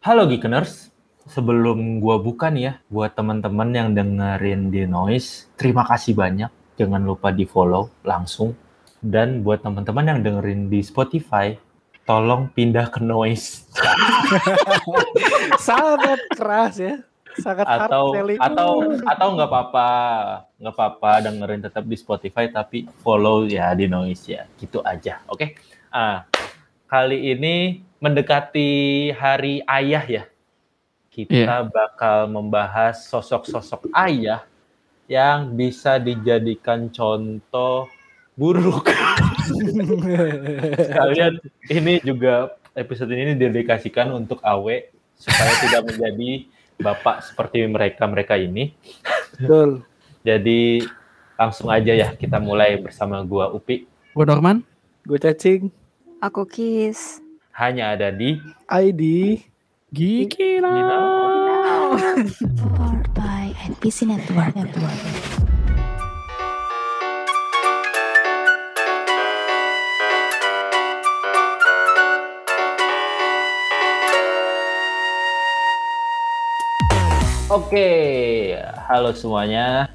Halo Geekeners, sebelum gua buka nih ya, buat teman-teman yang dengerin di Noise, terima kasih banyak. Jangan lupa di follow langsung. Dan buat teman-teman yang dengerin di Spotify, tolong pindah ke Noise. Sangat keras ya. Sangat atau atau atau nggak apa-apa nggak apa-apa dengerin tetap di Spotify tapi follow ya di Noise ya gitu aja oke ah kali ini mendekati hari ayah ya kita bakal membahas sosok-sosok ayah yang bisa dijadikan contoh buruk kalian ini juga episode ini dedikasikan untuk Awe supaya tidak menjadi bapak seperti mereka mereka ini. Betul. Jadi langsung aja ya kita mulai bersama gua Upi. Gue Norman. Gue cacing. Aku Kis. Hanya ada di ID. Gigi Powered by NPC Network. Network. Oke, halo semuanya.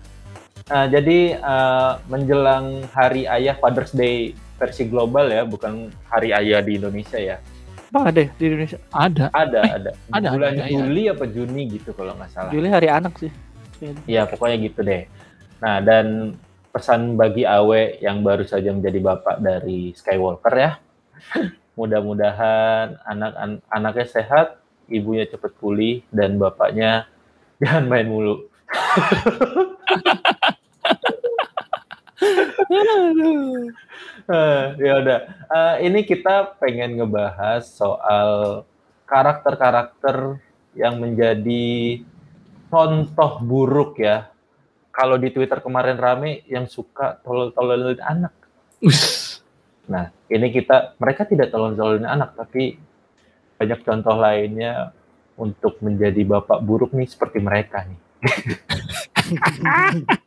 Nah, jadi eh, menjelang Hari Ayah Father's Day versi global ya, bukan Hari Ayah di Indonesia ya. Apa ada di Indonesia? Ada. Ada, Eh, ada. ada, Bulan ada, iya. Juli apa Juni gitu kalau nggak salah. Juli hari anak sih. Ya, pokoknya gitu deh. Nah, dan pesan bagi Awe yang baru saja menjadi bapak dari Skywalker ya. Mudah-mudahan anak an- anaknya sehat, ibunya cepat pulih dan bapaknya jangan main mulu. Eh, ya udah. Eh, ini kita pengen ngebahas soal karakter-karakter yang menjadi contoh buruk ya. Kalau di Twitter kemarin rame yang suka tolol-tololin anak. Nah, ini kita mereka tidak tolol-tololin anak tapi banyak contoh lainnya untuk menjadi bapak buruk nih seperti mereka nih.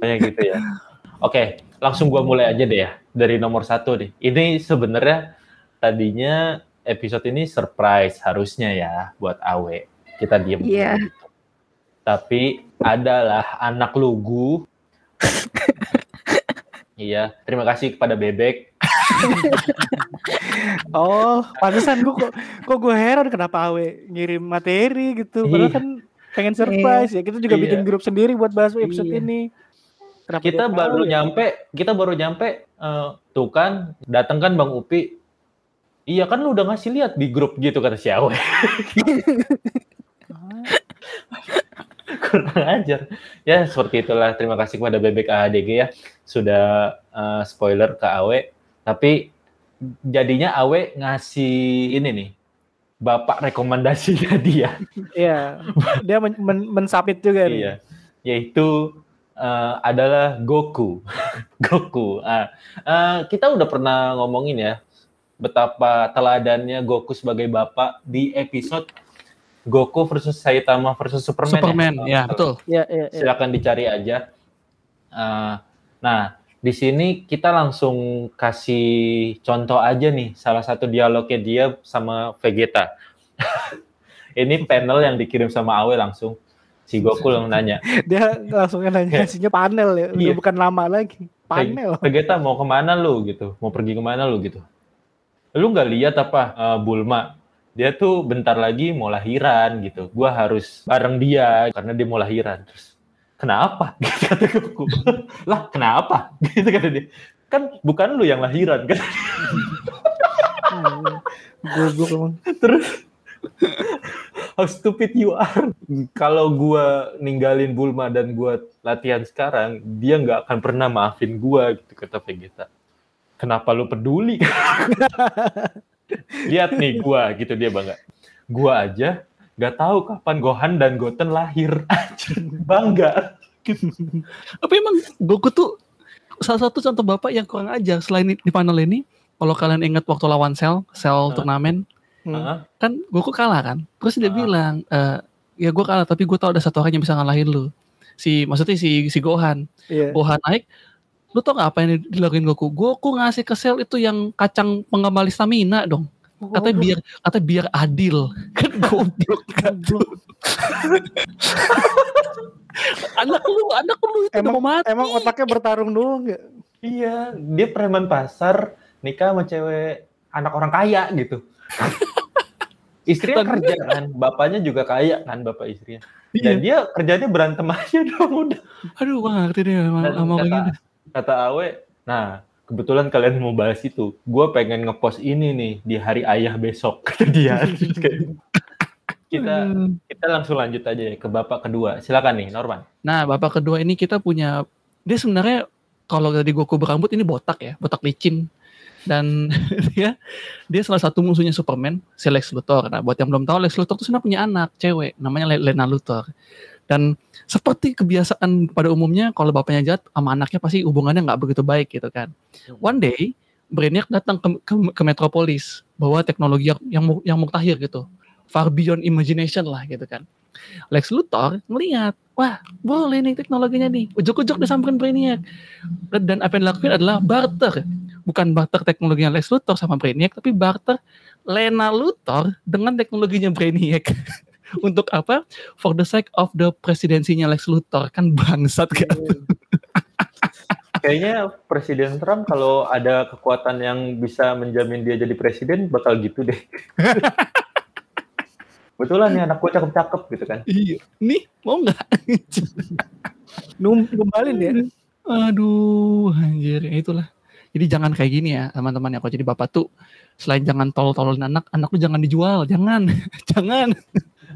Kayak gitu ya. Oke, langsung gua mulai aja deh ya dari nomor satu nih. Ini sebenarnya tadinya episode ini surprise harusnya ya buat Awe. Kita diem. Iya. gitu. Tapi adalah anak lugu. iya, terima kasih kepada Bebek. Oh, pantesan gue kok, kok gue heran kenapa Awe ngirim materi gitu. Padahal Iya. kan pengen surprise ya. Kita juga Iya. bikin grup sendiri buat bahas episode Iya. ini. Kenapa kita baru tahu ya? nyampe, kita baru nyampe eh, tuh kan datang kan Bang Upi. Iya kan lu udah ngasih lihat di grup gitu kata si Awe. Kurang ajar. Ya seperti itulah. Terima kasih kepada Bebek ADG ya sudah eh, spoiler ke Awe. Tapi jadinya Awe ngasih ini nih bapak rekomendasinya dia. Iya. Dia men, men, mensubmit juga nih. Iya, yaitu eh, adalah Goku. Goku. Ah, eh, kita udah pernah ngomongin ya betapa teladannya Goku sebagai bapak di episode Goku versus Saitama versus Superman. Superman, ya. ya betul. Iya, iya, iya. Silakan dicari aja. Eh, nah, di sini kita langsung kasih contoh aja nih salah satu dialognya dia sama Vegeta. Ini panel yang dikirim sama Awe langsung. Si Goku yang nanya, Dia langsung nanya hasilnya panel ya. Iya. bukan lama lagi. Panel. Vegeta mau ke mana lu gitu? Mau pergi ke mana lu gitu? Lu nggak lihat apa eh, Bulma? Dia tuh bentar lagi mau lahiran gitu. Gua harus bareng dia karena dia mau lahiran. Terus kenapa? Gitu kata Goku. lah kenapa? Gitu kata dia. Kan bukan lu yang lahiran kan? Goblok emang. Terus how stupid you are. Kalau gua ninggalin Bulma dan gua latihan sekarang, dia nggak akan pernah maafin gua gitu kata Vegeta. Kenapa lu peduli? Lihat nih gua gitu dia bangga. Gua aja nggak tahu kapan Gohan dan Goten lahir. Bangga. Tapi emang Goku tuh salah satu contoh bapak yang kurang ajar selain di panel ini. Kalau kalian ingat waktu lawan Cell, Cell Hah? turnamen, Hmm. Kan Goku kalah kan. Terus dia Ah. bilang, eh, ya gue kalah tapi gue tau ada satu orang yang bisa ngalahin lu. Si maksudnya si si Gohan. Iya. Gohan naik, lu tau gak apa yang dilakuin Goku? Goku ngasih ke Cell itu yang kacang pengembali stamina dong. Katanya biar katanya biar adil. Kan goblok kan. Goblok. anak lu, anak lu itu Emang mau mati. emang otaknya bertarung doang ya? Iya, dia preman pasar nikah sama cewek anak orang kaya gitu. Istrinya kerja kan, bapaknya juga kaya kan bapak istrinya. Dan Iya. dia kerjanya berantem aja dong udah. Aduh, gua gak ngerti deh sama, kata, ini. kata Awe, nah kebetulan kalian mau bahas itu, gue pengen ngepost ini nih di hari ayah besok kata dia. Kita kita langsung lanjut aja ya ke bapak kedua. Silakan nih Norman. Nah, bapak kedua ini kita punya dia sebenarnya kalau tadi Goku berambut ini botak ya, botak licin. Dan dia dia salah satu musuhnya Superman, si Lex Luthor. Nah, buat yang belum tahu Lex Luthor itu sebenarnya punya anak cewek namanya Le- Lena Luthor. Dan seperti kebiasaan pada umumnya kalau bapaknya jahat sama anaknya pasti hubungannya nggak begitu baik gitu kan. One day Brainiac datang ke, ke, ke Metropolis bawa teknologi yang yang, yang muktahir gitu. Far beyond imagination lah gitu kan. Lex Luthor ngeliat, wah boleh nih teknologinya nih. Ujuk-ujuk disamperin Brainiac. Dan apa yang dilakukan adalah barter. Bukan barter teknologinya Lex Luthor sama Brainiac, tapi barter Lena Luthor dengan teknologinya Brainiac. Untuk apa? For the sake of the presidensinya Lex Luthor. Kan bangsat kan? Kayaknya Presiden Trump kalau ada kekuatan yang bisa menjamin dia jadi presiden bakal gitu deh. Betulan nih anak gue cakep-cakep gitu kan. Iya. Nih, mau nggak? Num numbalin ya. Aduh, anjir. Ya itulah. Jadi jangan kayak gini ya, teman-teman ya. Kalau jadi bapak tuh, selain jangan tolol-tololin anak, anak lu jangan dijual. Jangan. jangan.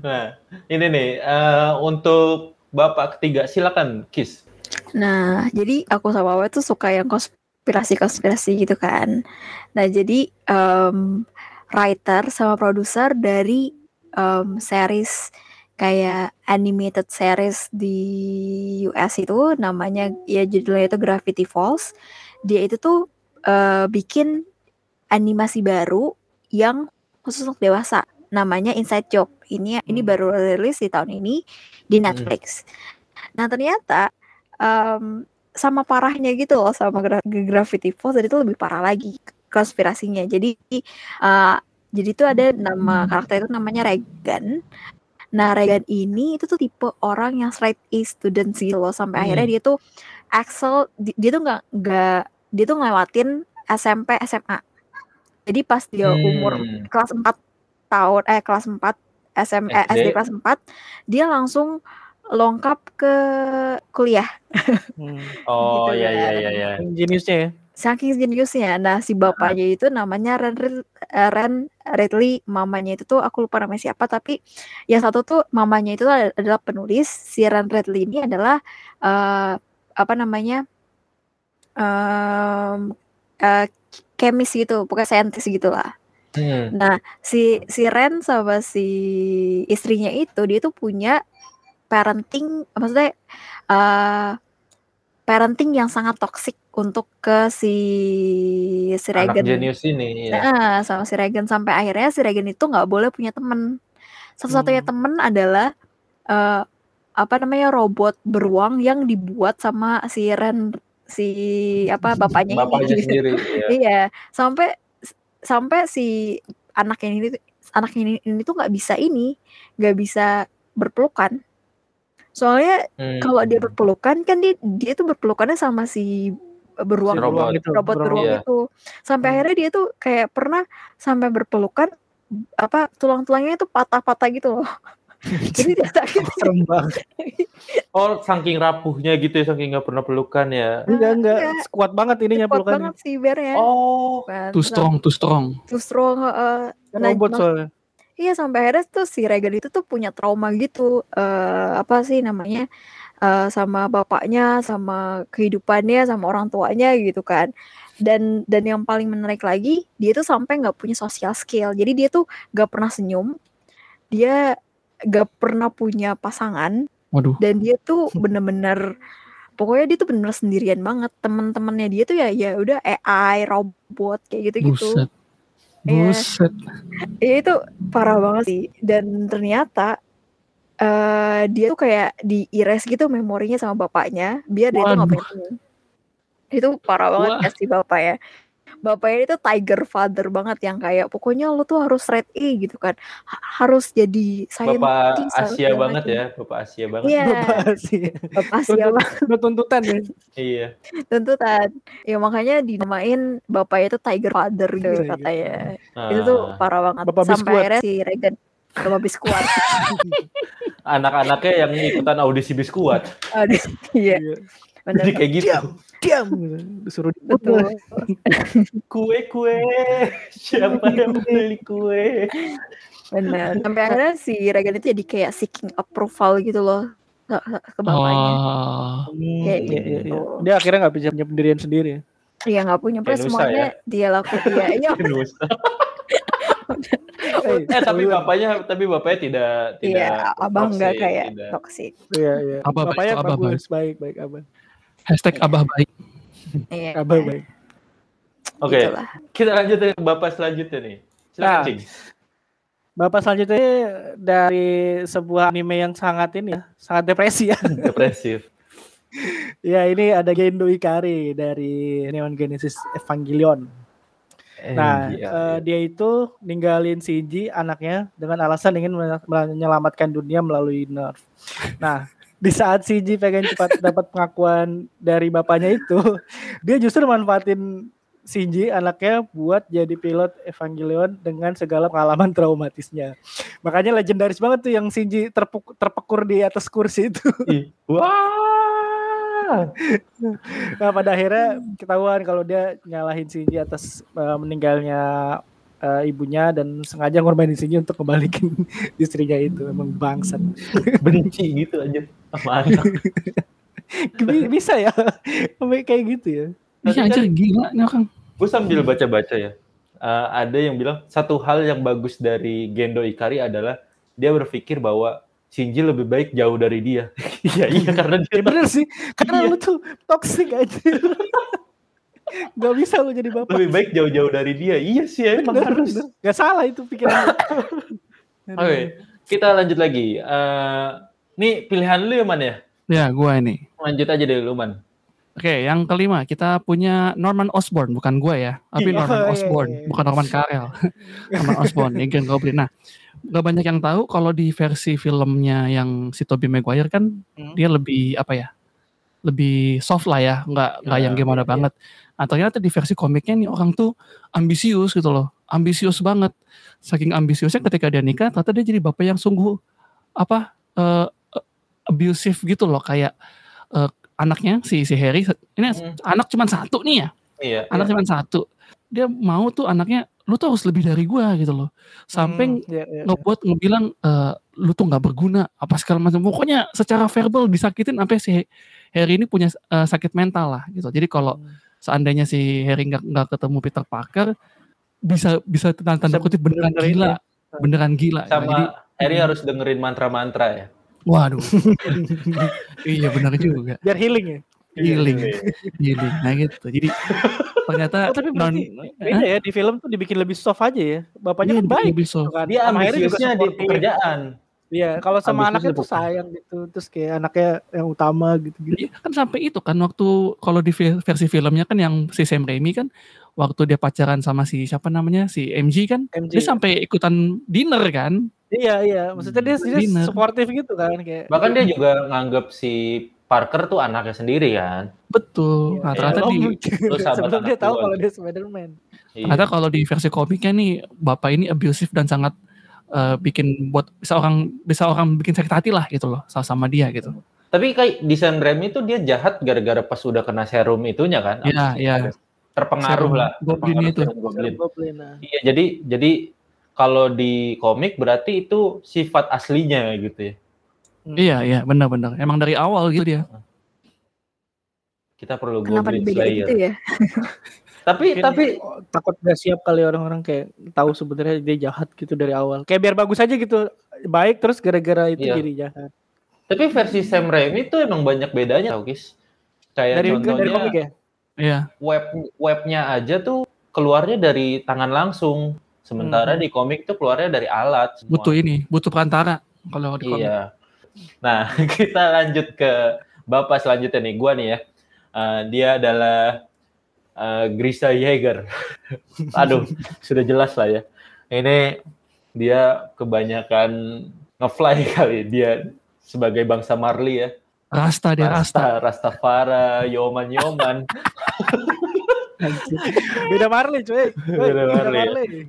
Nah, ini nih eh, untuk bapak ketiga silakan Kis. Nah, jadi aku sama Awe tuh suka yang konspirasi-konspirasi gitu kan. Nah, jadi em, writer sama produser dari em, series kayak animated series di US itu namanya ya judulnya itu Gravity Falls. Dia itu tuh eh, bikin animasi baru yang khusus untuk dewasa. Namanya Inside Job. Ini ini Hmm. baru rilis di tahun ini di Netflix. Nah, ternyata em, sama parahnya gitu loh sama Gra- Gravity Falls jadi itu lebih parah lagi konspirasinya. Jadi eh, jadi itu ada nama karakter itu namanya Regan. Nah, Regan ini itu tuh tipe orang yang straight A student sih loh sampai Hmm. akhirnya dia tuh Axel di- dia tuh nggak nggak dia tuh ngelewatin SMP SMA. Jadi pas dia umur Hmm. kelas 4 tahun eh kelas 4 SM eh, SD. SD kelas 4 dia langsung lengkap ke kuliah Hmm. Oh Gitu iya iya kan. iya iya. Jeniusnya ya. Saking jeniusnya nah si bapaknya itu namanya Ren, eh, Ren Ridley. Mamanya itu tuh aku lupa namanya siapa tapi yang satu tuh mamanya itu ad- adalah penulis. Si Ren Ridley ini adalah eh, apa namanya em eh, kemis gitu bukan saintis gitu lah Hmm. Nah, si si Ren sama si istrinya itu dia tuh punya parenting maksudnya eh parenting yang sangat toksik untuk ke si si Anak Regan. ini ya. Nah, sama si Regan sampai akhirnya si Regan itu nggak boleh punya temen. Satu-satunya Hmm. temen adalah eh apa namanya robot beruang yang dibuat sama si Ren si apa bapaknya Bapaknya ini. sendiri. ya. Iya, sampai sampai si anak ini anak ini ini tuh nggak bisa ini, nggak bisa berpelukan. Soalnya Hmm. kalau dia berpelukan kan dia dia tuh berpelukannya sama si beruang Si robot. beruang itu, robot beruang Iya. itu. Sampai Hmm. akhirnya dia tuh kayak pernah sampai berpelukan apa tulang-tulangnya itu patah-patah gitu loh. Jadi dia sakit. Serem banget. Oh, saking rapuhnya gitu ya, saking nggak pernah pelukan ya. Enggak enggak. Iya. Kuat banget ininya Kuat pelukannya. banget sih bearnya. Oh, Kan. Too strong, too strong. Too strong, heeh. Nah, Robot soalnya. Iya sampai akhirnya tuh si Regan itu tuh punya trauma gitu eh apa sih namanya eh sama bapaknya sama kehidupannya sama orang tuanya gitu kan dan dan yang paling menarik lagi dia tuh sampai nggak punya social skill jadi dia tuh nggak pernah senyum dia nggak pernah punya pasangan Waduh. dan dia tuh bener-bener pokoknya dia tuh bener sendirian banget teman-temannya dia tuh ya ya udah AI robot kayak gitu-gitu Buset. Iya. Buset. Ya itu parah banget sih. Dan ternyata eh dia tuh kayak di erase gitu memorinya sama bapaknya biar dia tuh nggak. Itu parah banget Wah. si bapak ya. Bapaknya itu tiger father banget yang kayak pokoknya lo tuh harus red A gitu kan. Ha- harus jadi Bapak scientist, harus Asia banget ya, Bapak Asia banget. Iya, Bapak sih. bapak Asia banget tuntutan ya. Iya. tuntutan. Ya makanya dinamain bapaknya itu tiger father gitu Tiger katanya. Nah, Itu tuh parah banget. Bapak Sampai biskuat. akhirnya si Reagan Bapak biskuat. anak-anaknya yang ikutan audisi biskuat. Aduh, iya, Iya. benar. Jadi kayak gitu. Diam, diam. Disuruh Betul. Kue kue. Siapa yang beli kue? Benar. Sampai akhirnya si Reagan itu jadi kayak seeking approval gitu loh ke, ke bapaknya. Oh, Kayak Iya, iya, gitu. iya. Dia akhirnya nggak bisa punya pendirian sendiri. ya. Iya nggak punya, Kayak semuanya dia lakukan. Iya, iya. Eh, tapi bapaknya tapi bapaknya tidak tidak Iya, abang nggak kayak tidak. toxic. Iya, iya. Abah baik, Bapaknya abah bagus, baik, baik, abah. Hashtag abah baik. Iya. Abah baik. Oke, Gitulah. kita lanjut ke bapak selanjutnya nih. Silakan, Nah. Cing. Bapak selanjutnya dari sebuah anime yang sangat ini ya, sangat depresi ya. Depresif. ya ini ada Gendo Ikari dari Neon Genesis Evangelion. Nah, iya, eh, dia itu ninggalin Shinji anaknya dengan alasan ingin men- menyelamatkan dunia melalui nerf. Nah, di saat Shinji pengen cepat dapat pengakuan dari bapaknya itu, dia justru manfaatin Shinji anaknya buat jadi pilot Evangelion dengan segala pengalaman traumatisnya. Makanya legendaris banget tuh yang Shinji terpuk- terpekur di atas kursi itu. Wah. Nah pada akhirnya ketahuan kalau dia nyalahin Shinji atas eh, meninggalnya eh, ibunya dan sengaja ngorbanin Shinji untuk kembalikan istrinya itu emang bangsat. benci gitu aja sama anak. Bi- Bisa ya sampai kayak gitu ya. Tapi Iya kan- aja gila nih orang. Gue sambil baca-baca ya. eh, ada yang bilang satu hal yang bagus dari Gendo Ikari adalah dia berpikir bahwa Shinji lebih baik jauh dari dia. Iya iya karena dia Ya bener sih karena Iya. lu tuh toxic aja. Gak bisa lu jadi bapak. lebih baik jauh-jauh dari dia. Iya sih emang Bener, harus. bener. Gak salah itu pikiran. Oke, kita lanjut lagi. Eh, nih pilihan lu ya man ya? Ya, gua ini. Lanjut aja deh lu man. Oke, yang kelima kita punya Norman Osborn, bukan gua ya, tapi Iya, Norman iya, Osborn, iya. bukan Norman Karel. Norman Osborn, yang Green Goblin. Nah, gak banyak yang tahu kalau di versi filmnya yang si Tobey Maguire kan Hmm. dia lebih apa ya, lebih soft lah ya, nggak nggak yang gimana iya. banget. Nah, ternyata di versi komiknya nih orang tuh ambisius gitu loh, ambisius banget. Saking ambisiusnya ketika dia nikah, ternyata dia jadi bapak yang sungguh apa eh, abusive gitu loh, kayak eh, anaknya si si Harry ini Hmm. anak cuma satu nih ya Iya. anak cuma satu dia mau tuh anaknya lu tuh harus lebih dari gua gitu loh sampai Hmm, iya, iya, iya. ngebuat ngebilang eh, lu tuh nggak berguna apa segala macam pokoknya secara verbal disakitin sampai si Harry ini punya eh, sakit mental lah gitu jadi kalau Hmm. seandainya si Harry nggak nggak ketemu Peter Parker bisa bisa tanda, tanda kutip beneran gila ini. beneran gila Sama jadi Harry harus dengerin mantra-mantra ya. waduh iya benar juga Biar healing ya. healing Iya, healing nah gitu jadi ternyata Oh, tapi non beda ya di film tuh dibikin lebih soft aja ya. Bapaknya Iya, kan baik. lebih soft. gitu kan. Dia ambisiusnya di pekerjaan. Iya, kalau sama Ambisius anaknya tuh sayang gitu. Terus kayak anaknya yang utama gitu-gitu. Iya, kan sampai itu kan waktu kalau di ve- versi filmnya kan yang si Sam Raimi kan waktu dia pacaran sama si siapa namanya si MG kan MJ. dia sampai ikutan dinner kan Iya, iya. Maksudnya dia, dia Dinner. supportive gitu kan kayak. Bahkan dia juga nganggap si Parker tuh anaknya sendiri kan. betul nah Iya, ternyata oh, di Sebelum dia tahu kalau dia Spider-Man. Iya. ternyata kalau di versi komiknya nih bapak ini abusive dan sangat eh, bikin buat bisa orang bisa orang bikin sakit hati lah gitu loh sama sama dia gitu Tapi kayak di Sam Raimi tuh dia jahat gara-gara pas udah kena serum itunya kan. Iya, iya. Terpengaruh Serum lah. Goblin terpengaruh itu. Goblin. Goblin. nah. Iya, jadi jadi kalau di komik berarti itu sifat aslinya gitu ya. Hmm. iya iya benar-benar emang dari awal gitu dia Kita perlu Kenapa Goblin Slayer. gitu ya? Tapi Mungkin tapi takut gak siap kali orang-orang kayak tahu sebenarnya dia jahat gitu dari awal. Kayak biar bagus aja gitu. Baik terus gara-gara itu Iya. jadi jahat. tapi versi Sam Raimi tuh emang banyak bedanya tau Kis. Kayak Dari contohnya dari komik ya? iya web webnya aja tuh keluarnya dari tangan langsung. Sementara Hmm. di komik tuh keluarnya dari alat. semua. butuh ini butuh perantara kalau di komik Iya. Nah, kita lanjut ke bapak selanjutnya nih, gua nih ya. Eh, dia adalah eh, Grisa Yeager. Aduh, sudah jelas lah ya. Ini dia kebanyakan ngefly kali dia sebagai bangsa Marley ya. Rasta dia Rasta. Rasta, Rastafara, Yoman Yoman. Beda Marley cuy. Beda Marley.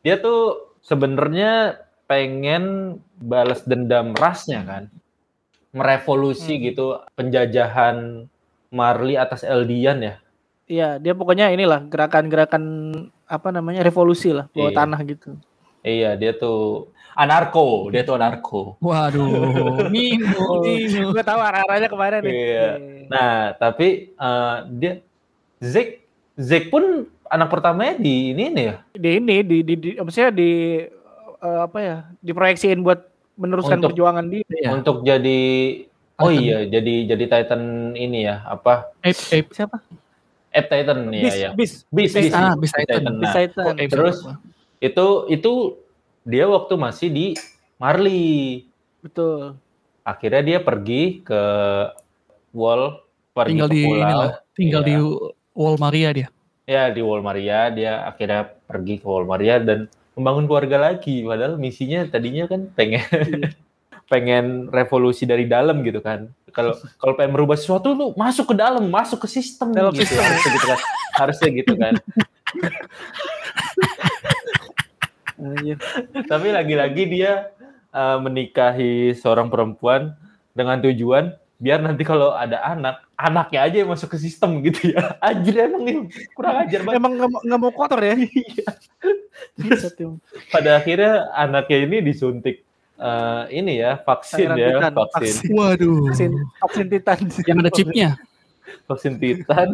Dia tuh sebenarnya pengen balas dendam rasnya kan. Merevolusi Hmm. gitu penjajahan Marley atas Eldian ya. Iya, dia pokoknya inilah gerakan-gerakan apa namanya revolusi lah bawah Iya. tanah gitu. Iya, dia tuh anarko, dia tuh anarko. Waduh, Nino, Nino. Gue tahu arah-arahnya ke mana nih. Iya. Nah, tapi eh, dia Zek Zek pun anak pertamanya di ini nih ya. di ini di di, di maksudnya di eh, apa ya diproyeksiin buat meneruskan Untuk- perjuangan dia. Iya. Untuk jadi Oh Titan. iya, jadi jadi Titan ini ya, apa? Ape, Ape. Siapa? Ape Titan ya, Bis, ya. bis, Bis, bis, Ah, bis Bis Titan. Nah, bis Titan. Oh, Terus? itu itu dia waktu masih di Marley. Betul. Akhirnya dia pergi ke Wall, pergi tinggal ke di pulau. inilah, tinggal Iya. di Wall Maria dia. Ya di Wall Maria dia akhirnya pergi ke Wall Maria dan membangun keluarga lagi. Padahal misinya tadinya kan pengen Iya. pengen revolusi dari dalam gitu kan. Kalau kalau pengen merubah sesuatu lu masuk ke dalam, masuk ke sistem Dalam gitu. sistem. Harusnya gitu kan. Harusnya gitu kan. Tapi lagi-lagi dia uh, menikahi seorang perempuan dengan tujuan biar nanti kalau ada anak, anaknya aja yang masuk ke sistem gitu ya. Anjir emang nih kurang ajar banget. Emang nggak mau- kotor ya? Iya. Buset, Yung. pada akhirnya anaknya ini disuntik eh, ini ya vaksin ya titan, vaksin Waduh. Vaksin, vaksin titan. Yang ada chipnya. vaksin titan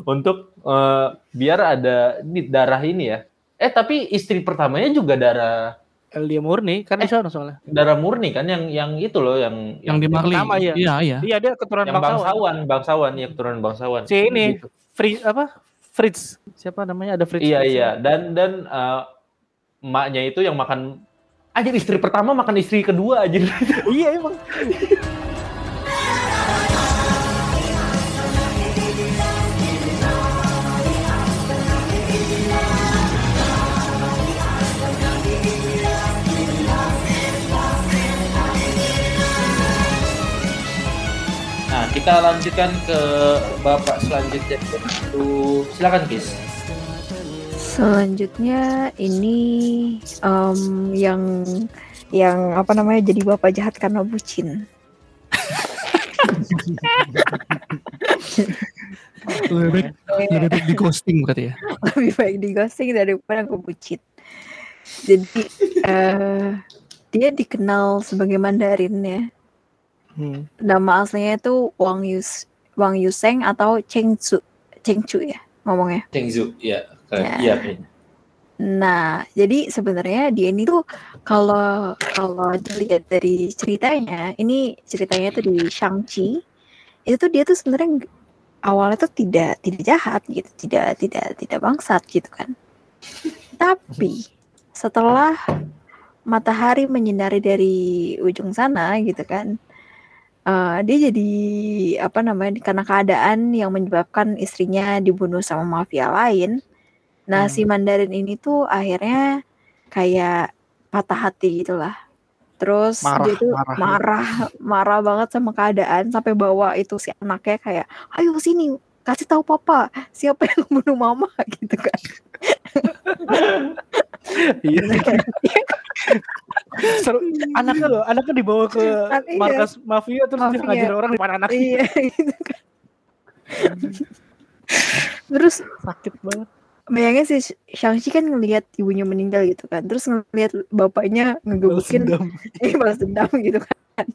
untuk eh, biar ada ini darah ini ya eh tapi istri pertamanya juga darah Dia murni kan di sana soalnya. darah murni kan yang yang itu loh yang Yang di Marley. pertama, iya. Iya, iya. Iya dia keturunan yang bangsawan. bangsawan bangsawan ya keturunan bangsawan Si ini Gitu. Fritz apa? Fritz. Siapa namanya? Ada Fritz. iya Fritz. iya dan dan eh, emaknya itu yang makan aja istri pertama makan istri kedua aja Iya emang. Nah, kita lanjutkan ke bapak selanjutnya. Silakan Kis. Selanjutnya ini em, yang yang apa namanya jadi bapak jahat karena bucin. Lebih baik, lebih baik di ghosting berarti ya. Lebih baik di ghosting daripada kebucin. Jadi eh dia dikenal sebagai Mandarin ya. Hmm. Nama aslinya itu Wang Yus Wang Yuseng atau Cheng Chu Cheng Chu ya ngomongnya. Chengzu, ya. Ya. Iya, kayaknya. Nah, jadi sebenarnya dia ini tuh kalau kalau dilihat dari ceritanya, ini ceritanya tuh di Shang-Chi. Itu tuh dia tuh sebenarnya awalnya tuh tidak tidak jahat gitu, tidak tidak tidak bangsat gitu kan. Tapi setelah matahari menyinari dari ujung sana gitu kan, eh, dia jadi apa namanya karena keadaan yang menyebabkan istrinya dibunuh sama mafia lain. Nah, Hmm. si Mandarin ini tuh akhirnya kayak patah hati gitulah. Terus Marah, dia tuh marah. marah, marah banget sama keadaan sampai bawa itu si anaknya kayak, "Ayo sini, kasih tahu papa siapa yang bunuh mama." gitu kan. Iya. Seru. Anaknya loh, anaknya dibawa ke An- iya. markas mafia terus dia Mafia. ngajarin orang di mana anaknya. iya, gitu kan. Terus Sakit banget. Bayangin si Shang-Chi kan ngelihat ibunya meninggal gitu kan. Terus ngelihat bapaknya ngegebukin. eh balas dendam gitu kan.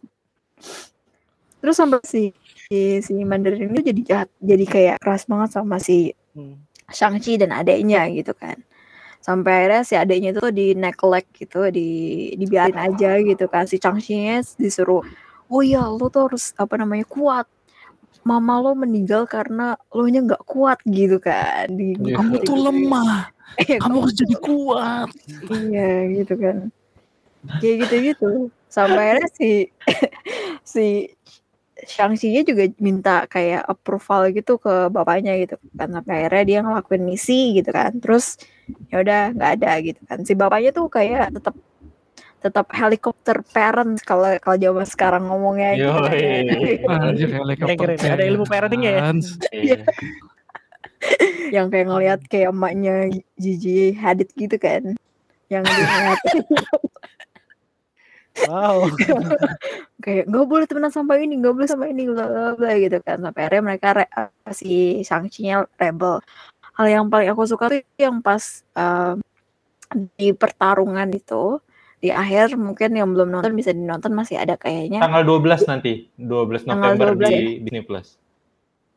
Terus sampai si si, si Mandarin itu jadi jahat jadi kayak keras banget sama si Hmm. Shang-Chi dan adeknya gitu kan. Sampai akhirnya si adeknya itu di neglect gitu di dibiarin aja gitu kan. Si Shang-Chi disuruh oh iya lo tuh harus apa namanya kuat mama lo meninggal karena lo nya nggak kuat gitu kan di Iya. Kamu tuh lemah. Iya, Kamu harus jadi kuat. Iya gitu kan. Kayak gitu-gitu. Sampai akhirnya si si Shang-Chi juga minta kayak approval gitu ke bapaknya gitu kan sampai akhirnya dia ngelakuin misi gitu kan terus ya udah nggak ada gitu kan si bapaknya tuh kayak tetap tetap helikopter parents kalau kalau zaman sekarang ngomongnya gitu. Anjir, helikopter. Ada ilmu parentingnya ya. Iya. yang kayak ngelihat kayak emaknya Gigi Hadid gitu kan yang ngeliatin Wow. kayak nggak boleh temenan sama ini nggak boleh sama ini bla bla gitu kan sampai akhirnya mereka re- si Shang-Chi-nya rebel hal yang paling aku suka tuh yang pas um, di pertarungan itu di akhir mungkin yang belum nonton bisa dinonton masih ada kayaknya Tanggal 12 nanti, 12 Tanggal November 12 di Disney Plus.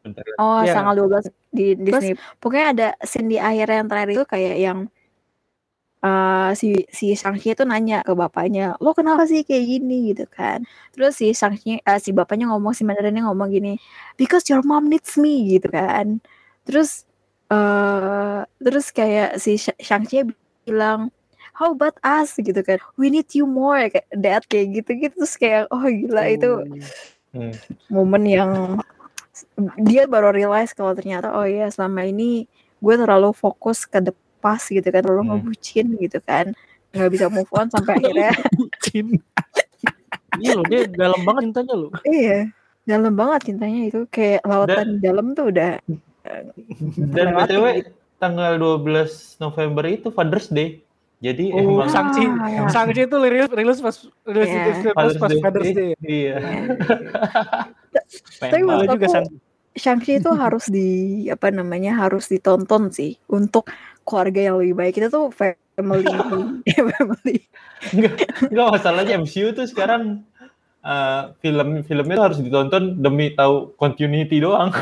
Bentar. oh Iya. tanggal 12 di Disney pokoknya ada scene di akhir yang terakhir itu kayak yang eh, si si Shang-Chi itu nanya ke bapaknya lo kenapa sih kayak gini gitu kan terus si Shang-Chi eh, si bapaknya ngomong si Mandarinnya ngomong gini because your mom needs me gitu kan terus eh terus kayak si Sh- Shang-Chi bilang how about us gitu kan we need you more kayak dad kayak gitu gitu terus kayak oh gila itu Hmm. momen yang dia baru realize kalau ternyata oh iya selama ini gue terlalu fokus ke depas gitu kan terlalu Hmm. ngebucin gitu kan nggak bisa move on sampai akhirnya Bucin. Iya loh, dia dalam banget cintanya loh. iya dalam banget cintanya itu kayak lautan dalam tuh udah Dan Lewat BTW gitu. tanggal 12 November itu Father's Day. Jadi Oh, emang Shang-Chi. Ah. Shang-Chi itu rilis rilis pas rilis Iya. rilis pas pas Father's Day. Iya. ya. Pengen Tapi menurut juga Shang-Chi. Shang-Chi itu harus di apa namanya harus ditonton sih untuk keluarga yang lebih baik kita tuh family family Enggak masalahnya MCU tuh sekarang eh, film-filmnya tuh harus ditonton demi tahu continuity doang.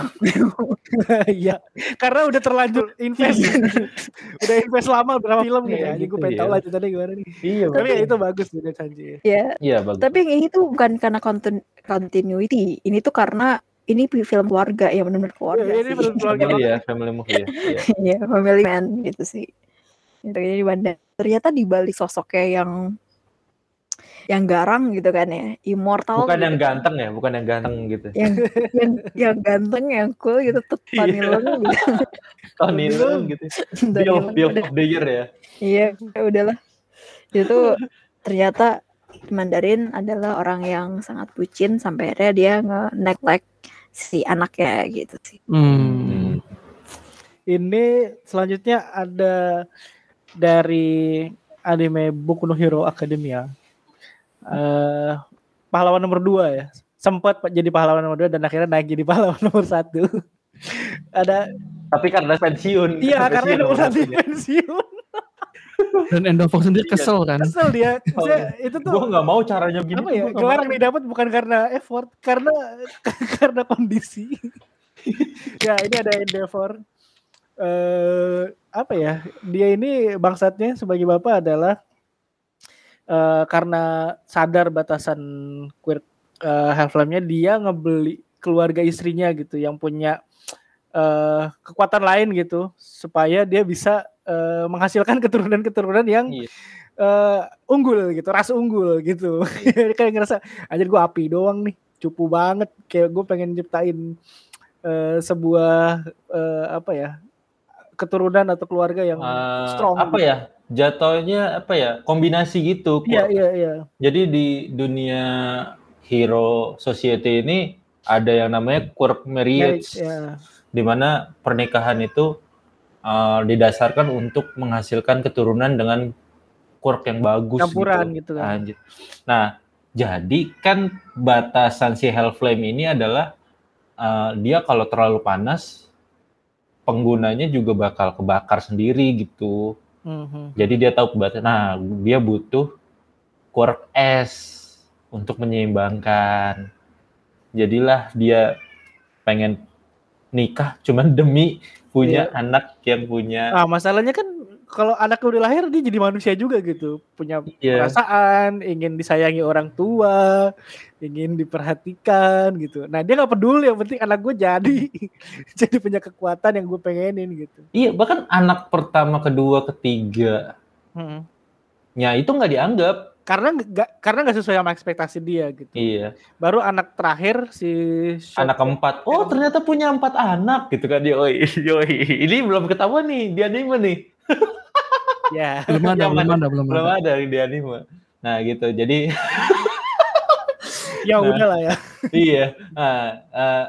Iya. Karena udah terlanjur invest. udah invest lama berapa film gitu. Iya, ya. Jadi gue gitu pengen tahu ya. lanjutannya gimana nih. Iya, Tapi ya itu bagus sih dari Shang-Chi. ya Iya, bagus. tapi yang ini tuh bukan karena kontin- continuity ini tuh karena ini film keluarga yang benar-benar keluarga Iya, ini sih. film keluarga. Family ya, family movie ya. Iya. Iya, family man gitu sih. Jadi bandar. Ternyata di balik sosoknya yang yang garang gitu kan ya, immortal. Bukan gitu yang ganteng ya, bukan yang ganteng gitu. Yang yang yang ganteng, yang cool gitu, tuh Tony Iya. Leung gitu. Tony Leung gitu. Tony Bill, Leung Bill udah- of the Year ya. Iya, ya udahlah. Itu ternyata Mandarin adalah orang yang sangat bucin sampai akhirnya dia nge-neglect si anaknya gitu sih. Hmm. Ini selanjutnya ada dari anime Boku no Hero Academia. Eh pahlawan nomor dua ya. Sempat jadi pahlawan nomor dua dan akhirnya naik jadi pahlawan nomor satu. ada Tapi karena pensiun. iya karena nomor satu pensiun. pensiun. Dan Endover sendiri kesel kan. Kesel dia. Maksudnya, itu tuh Gue nggak mau caranya begini. apa ya gelar yang didapat bukan karena effort karena karena kondisi ya ini ada Endeavor eh apa ya dia ini bangsatnya sebagai bapak adalah eh karena sadar batasan queer eh, Half-Life-nya dia ngebeli keluarga istrinya gitu yang punya eh kekuatan lain gitu supaya dia bisa eh, menghasilkan keturunan-keturunan yang Iya. eh, unggul gitu, ras unggul gitu. kayak ngerasa anjir gue api doang nih, cupu banget. Kayak gue pengen nyiptain eh, sebuah eh, apa ya keturunan atau keluarga yang Eh, strong. apa ya? Jatuhnya apa ya? Kombinasi gitu. Iya iya iya. Jadi di dunia hero society ini ada yang namanya quirk marriage, ya. di mana pernikahan itu uh, didasarkan untuk menghasilkan keturunan dengan quirk yang bagus. Campuran gitu. gitu kan. Anjir. Nah, jadi kan batasan si Hellflame ini adalah uh, dia kalau terlalu panas, penggunanya juga bakal kebakar sendiri gitu. Mhm. Jadi dia tahu kebatas. Nah, dia butuh quirk es untuk menyeimbangkan. Jadilah dia pengen nikah cuman demi punya anak yang punya Ah masalahnya kan kalau anaknya udah lahir dia jadi manusia juga gitu, punya Iya. perasaan, ingin disayangi orang tua, ingin diperhatikan gitu. Nah dia nggak peduli, yang penting anak gue jadi jadi punya kekuatan yang gue pengenin gitu. Iya, bahkan anak pertama, kedua, ketiga Mhm. nya itu nggak dianggap. karena nggak karena nggak sesuai sama ekspektasi dia gitu. Iya. Baru anak terakhir si Shoto- Anak keempat. Oh, ternyata punya empat anak gitu kan. Yoi, yoi. Ini belum ketahuan nih di anime nih. ya. Belum ada, belum ada, belum Belum ada. ada di anime. Nah, gitu. Jadi ya Nah. udah lah ya. iya. Nah, eh,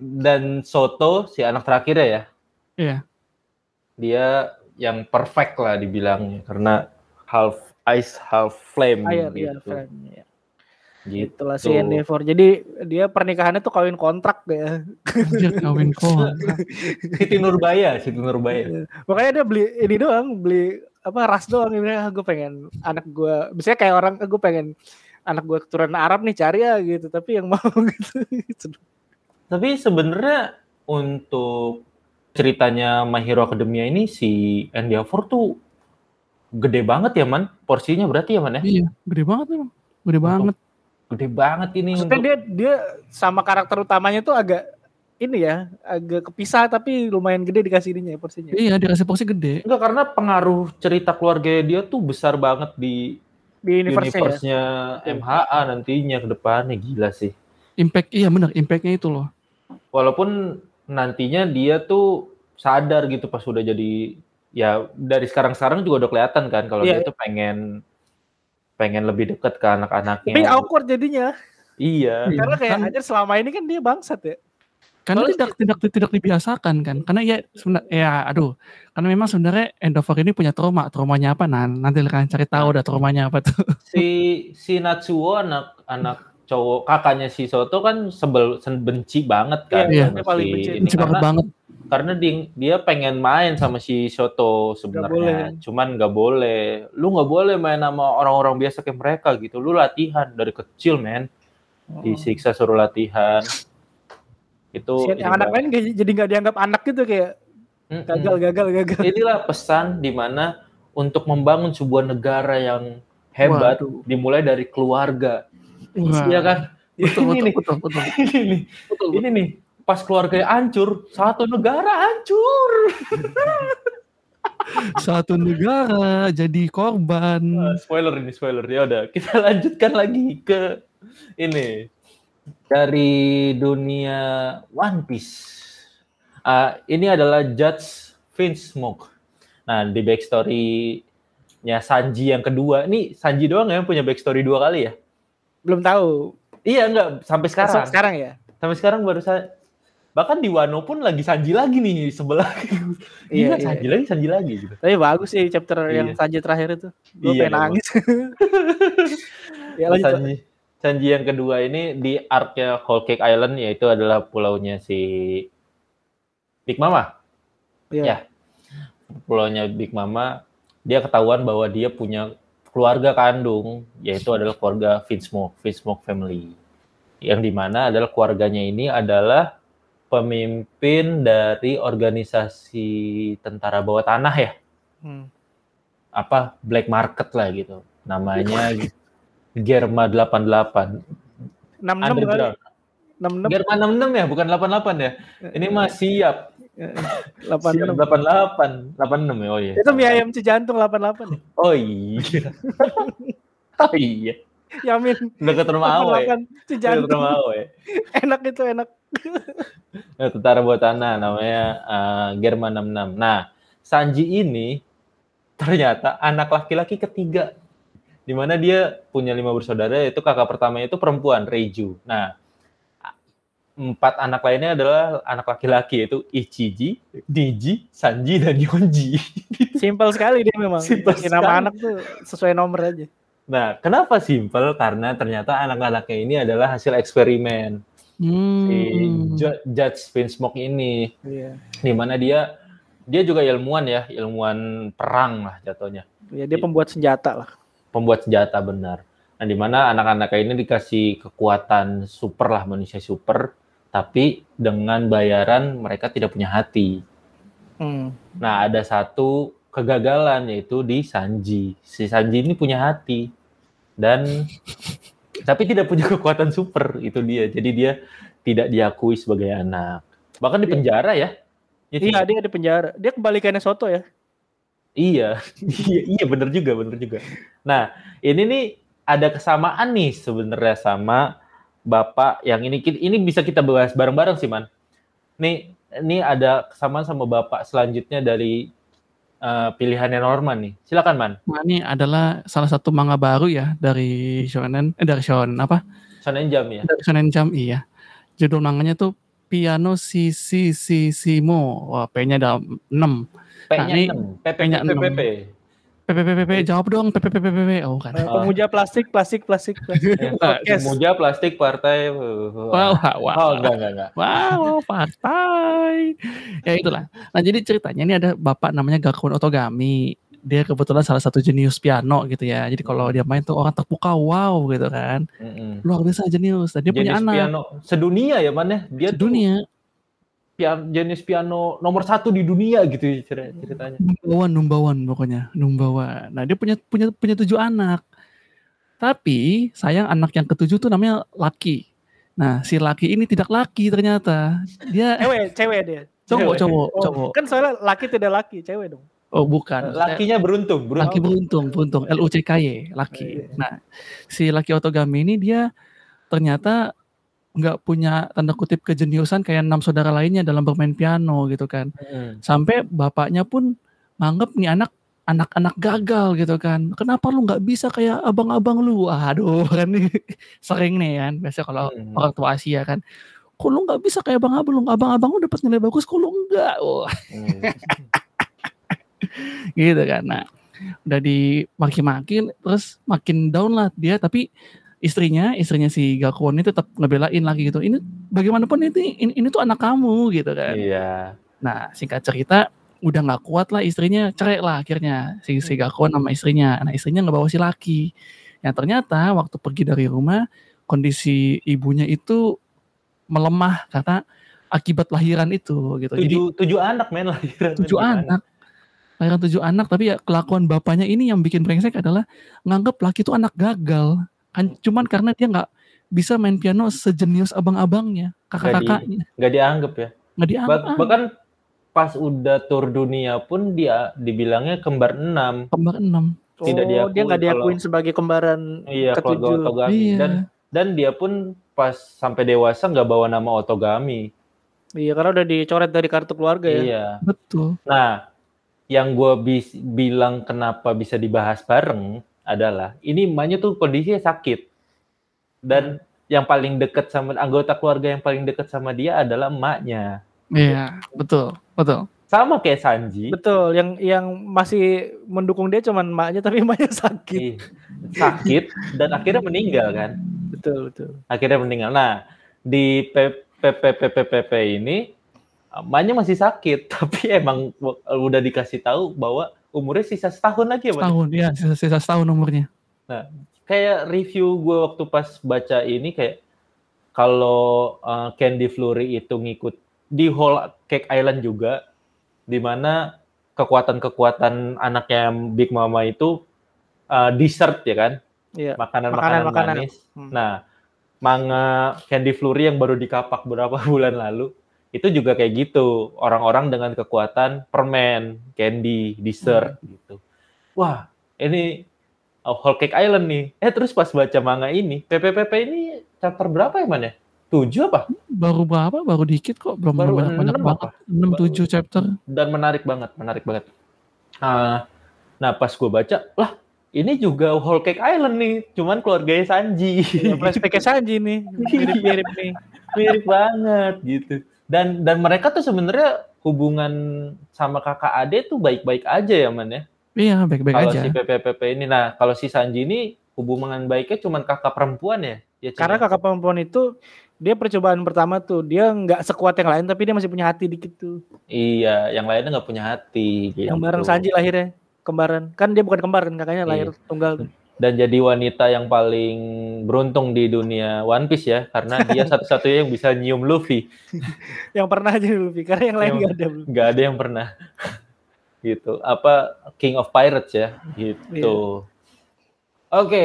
dan Soto si anak terakhir ya, Iya. dia yang perfect lah dibilangnya karena half ice half flame Air gitu. ya, friend. Ya. Gitu. Itulah si Endeavor. Jadi dia pernikahannya tuh kawin kontrak deh. ya. Anjir kawin kok. Siti Nurbaya, Siti Nurbaya. Makanya dia beli ini doang, beli apa ras doang. Dia bilang, "Ah, gue pengen anak gue, misalnya kayak orang, "Ah, gue pengen anak gue keturunan Arab nih cari ya gitu. Tapi yang mau gitu. Tapi sebenarnya untuk ceritanya My Hero Academia ini si Endeavor tuh gede banget ya man, porsinya berarti ya man ya? Iya, gede banget memang. Gede banget. Gede banget ini Maksudnya untuk dia dia sama karakter utamanya tuh agak ini ya, agak kepisah tapi lumayan gede dikasih ininya ya, porsinya. Iya, dikasih porsi gede. Enggak karena pengaruh cerita keluarga dia tuh besar banget di Di universe-nya ya. universe-nya MHA nantinya ke depannya gila sih. Impact, iya benar, impactnya itu loh. Walaupun nantinya dia tuh sadar gitu pas udah jadi ya dari sekarang-sekarang juga udah kelihatan kan kalau Iya. dia tuh pengen pengen lebih dekat ke anak-anaknya. Tapi awkward jadinya. Iya. Karena kayak Kan- aja selama ini kan dia bangsat ya. Karena Soalnya- tidak tidak tidak dibiasakan kan. Karena ya sebenarnya ya aduh. Karena memang sebenarnya Endover ini punya trauma. Traumanya apa? Nah, nanti kalian cari tahu dah traumanya apa tuh. Si si Natsuo anak anak cowok kakaknya si Soto kan sebel benci banget kan Iya, dia paling benci. ini Benci banget karena banget. Karena dia, dia pengen main sama si Soto sebenarnya. cuman nggak boleh. Lu nggak boleh main sama orang-orang biasa kayak mereka gitu. Lu latihan dari kecil men. Disiksa suruh latihan. Itu yang anak lain jadi nggak dianggap anak gitu kayak gagal gagal gagal. inilah pesan di mana untuk membangun sebuah negara yang hebat Waduh. dimulai dari keluarga. Wah. iya kan? Betul, ini betul, nih. betul, betul, ini nih. Betul, ini nih pas keluarganya hancur satu negara hancur. Satu negara jadi korban. Eh, spoiler ini spoiler. Ya udah kita lanjutkan lagi ke ini. Dari dunia One Piece. Ah, ini adalah Judge Vince Smoke. Nah di backstory-nya Sanji yang kedua. Ini Sanji doang ya yang punya backstory dua kali ya? Belum tahu. iya enggak. Sampai sekarang. Sekarang ya. sampai sekarang baru saya bahkan di Wano pun lagi Sanji lagi nih sebelah iya, Iya. Sanji lagi Sanji lagi gitu Tapi bagus sih chapter Iya. yang Sanji terakhir itu. Gue Iya, pengen iya, nangis. ya lanjut. Sanji, Sanji yang kedua ini di arc-nya Whole Cake Island yaitu adalah pulaunya si Big Mama. Iya. Ya. Pulaunya Big Mama, dia ketahuan bahwa dia punya keluarga kandung yaitu adalah keluarga Finsmoke, Finsmoke family. Yang di mana adalah keluarganya ini adalah pemimpin dari organisasi tentara bawah tanah ya, Hmm. apa black market lah gitu. Namanya Germa 88. 66 kali. Underground. 66 Germa 66 ya, bukan 88 ya. Ini mah siap. Siap 86. 88, 86 ya. Oh iya. Itu mie ayam cijantung 88 ya. Oh iya. oh iya. Yamin. Dekat rumah Awe. 88 Dekat rumah Awe. Enak itu enak. Ya, tentara buat tanah namanya eh, Germa 66. Nah, Sanji ini ternyata anak laki-laki ketiga. Di mana dia punya lima bersaudara, yaitu kakak pertamanya itu perempuan, Reiju. Nah, empat anak lainnya adalah anak laki-laki, yaitu Ichiji, Niji, Sanji, dan Yonji. Simpel sekali dia memang. Simpel Bikin nama sekali. anak tuh sesuai nomor aja. Nah, kenapa simple? Karena ternyata anak-anaknya ini adalah hasil eksperimen Hmm. Ju- Judge Vinsmoke ini. Iya. di mana dia dia juga ilmuwan ya, ilmuwan perang lah jatuhnya, Ya, dia pembuat senjata lah. pembuat senjata benar. Nah, di mana anak-anak ini dikasih kekuatan super lah, manusia super, tapi dengan bayaran mereka tidak punya hati. Hmm. Nah, ada satu kegagalan yaitu di Sanji. Si Sanji ini punya hati dan tapi tidak punya kekuatan super itu dia. Jadi dia tidak diakui sebagai anak. Bahkan di penjara ya. Ya, Iya, dia di penjara. Dia kebalikannya Soto ya. Iya, iya, iya bener juga, bener juga. Nah, ini nih ada kesamaan nih sebenarnya sama bapak yang ini ini bisa kita bahas bareng-bareng sih man. Nih, ini ada kesamaan sama bapak selanjutnya dari uh, pilihannya Norman nih. Silakan Man. Ini adalah salah satu manga baru ya dari shonen eh, dari shonen apa? Shonen Jam ya. Dari shonen Jam iya. Judul manganya tuh Piano Si Si Si Simo. Wah, P-nya ada 6. P-nya nah, 6. P-nya 6. PPPPP jawab dong PPPPP. Oh kan. Eh, Pemuja plastik, plastik, plastik. Pemuja plastik partai. Wow, wow, wow. Oh, enggak, enggak, enggak. Wow, partai. Ya itulah. Nah, jadi ceritanya ini ada bapak namanya Gakun Otogami. Dia kebetulan salah satu jenius piano gitu ya. Jadi kalau dia main tuh orang terpukau wow gitu kan. Mm-mm. Luar biasa jenius. Dia punya Jenis anak. piano sedunia ya man ya. Dia tuh Dunia. Pian- jenis piano nomor satu di dunia gitu ya cer- ceritanya. Numbawan, numbawan pokoknya, numbawan. Nah dia punya punya punya tujuh anak. Tapi sayang anak yang ketujuh tuh namanya Laki. Nah si Laki ini tidak laki ternyata. Dia Cewek, cewek dia. cowok, Cewek. cowok, Oh, cowok. Kan soalnya laki tidak laki, cewek dong. Oh bukan. Lakinya beruntung, Laki beruntung. beruntung, beruntung. L U C K Y, laki. Iya. Nah si Laki Otogami ini dia ternyata nggak punya tanda kutip kejeniusan kayak enam saudara lainnya dalam bermain piano gitu kan. Mm. sampai bapaknya pun nganggep nih anak anak-anak gagal gitu kan kenapa lu nggak bisa kayak abang-abang lu aduh kan nih sering nih kan biasa kalau Hmm. orang tua Asia kan kok lu nggak bisa kayak abang-abang lu abang-abang lu dapat nilai bagus kok lu enggak Wah, Mm. gitu kan nah udah dimaki-maki terus makin down lah dia tapi istrinya istrinya si Gakuan ini tetap ngebelain lagi gitu ini bagaimanapun ini ini, ini tuh anak kamu gitu kan Iya. Nah, singkat cerita udah nggak kuat lah istrinya cerai lah akhirnya si si Gakon sama istrinya. Nah, istrinya nggak bawa si laki. Yang ternyata waktu pergi dari rumah kondisi ibunya itu melemah karena akibat lahiran itu gitu. Jadi Tujuh, tujuh anak men lahiran. tujuh anak. Lahiran tujuh anak tapi ya kelakuan bapaknya ini yang bikin brengsek adalah nganggap laki itu anak gagal. Kan cuman karena dia nggak bisa main piano sejenius abang-abangnya, kakak-kakaknya. Nggak dianggap ya. Nggak dianggap. Bah- ah, bahkan pas udah tur dunia pun dia dibilangnya kembar enam. kembar enam. Tidak oh, diakui dia nggak diakuin kalau- sebagai kembaran Iya, ketujuh. Otogami. Iya. Dan dan dia pun pas sampai dewasa nggak bawa nama Otogami. Iya, karena udah dicoret dari kartu keluarga ya. Iya. Betul. Nah, yang gue bilang kenapa bisa dibahas bareng adalah ini emaknya tuh kondisinya sakit dan yang paling dekat sama anggota keluarga yang paling dekat sama dia adalah emaknya. Iya, betul, betul. Sama kayak Sanji, Betul, yang yang masih mendukung dia cuman emaknya tapi emaknya sakit. ih, sakit dan akhirnya meninggal kan. Betul, betul. Akhirnya meninggal. Nah, di PPPPPP ini emaknya masih sakit, tapi emang udah dikasih tahu bahwa umurnya sisa setahun lagi ya, Pak? Setahun, ya, sisa-sisa setahun umurnya. kayak review gue waktu pas baca ini kayak kalau uh, Candy Flurry itu ngikut di Whole Cake Island juga di mana kekuatan-kekuatan anaknya Big Mama itu uh, dessert ya kan Iya. makanan-makanan manis. Hmm. Nah, manga Candy Flurry yang baru dikapak beberapa bulan lalu itu juga kayak gitu orang-orang dengan kekuatan permen, candy, dessert Hmm. gitu. Wah, ini uh, Whole Cake Island nih. Eh terus pas baca manga ini, PPPP ini chapter berapa ya man ya? Tujuh apa? Baru berapa? Baru dikit kok, belum Baru banyak banyak enam banget. 6 7 chapter. Dan menarik banget, menarik banget. Ah, nah pas gue baca, lah ini juga Whole Cake Island nih, cuman keluarganya Sanji. Ya, Sanji nih. Mirip-mirip nih. mirip banget gitu dan dan mereka tuh sebenarnya hubungan sama kakak ade tuh baik-baik aja ya man ya Iya, baik-baik kalau aja. si PPPP ini nah kalau si Sanji ini hubungan baiknya cuman kakak perempuan ya ya? Karena kakak perempuan itu dia percobaan pertama tuh dia nggak sekuat yang lain tapi dia masih punya hati dikit tuh. iya yang lainnya nggak punya hati gitu. Yang bareng Sanji lahirnya kembaran. Kan dia bukan kembar kan kakaknya Iya. lahir tunggal tuh. Dan jadi wanita yang paling beruntung di dunia One Piece ya karena dia satu-satunya yang bisa nyium Luffy Yang pernah aja Luffy karena yang lain nggak ada. nggak ada yang pernah gitu apa King of Pirates ya gitu oke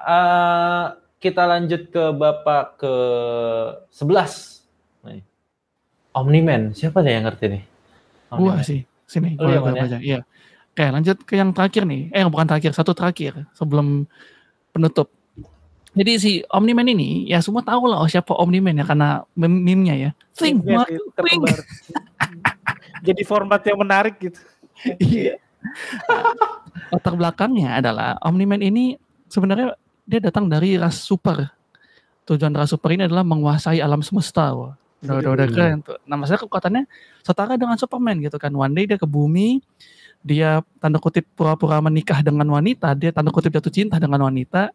eh, kita lanjut ke bapak ke 11 nih Omniman siapa yang ngerti nih Gua Omni-Man. sih. Sini, Oh, gua iya, gua ya? baca. Iya. Oke, lanjut ke yang terakhir nih. Eh, bukan terakhir, satu terakhir sebelum penutup. Jadi si Omniman ini ya semua tahu lah oh, siapa Omniman ya karena mem- meme-nya ya. Think, Mark, think. Jadi format yang menarik gitu. Iya. Latar belakangnya adalah Omniman ini sebenarnya dia datang dari ras super. Tujuan ras super ini adalah menguasai alam semesta. Wah. Udah, udah, udah keren tuh. Nah, maksudnya kekuatannya setara dengan Superman gitu kan. One day dia ke bumi, dia tanda kutip pura-pura menikah dengan wanita, dia tanda kutip jatuh cinta dengan wanita,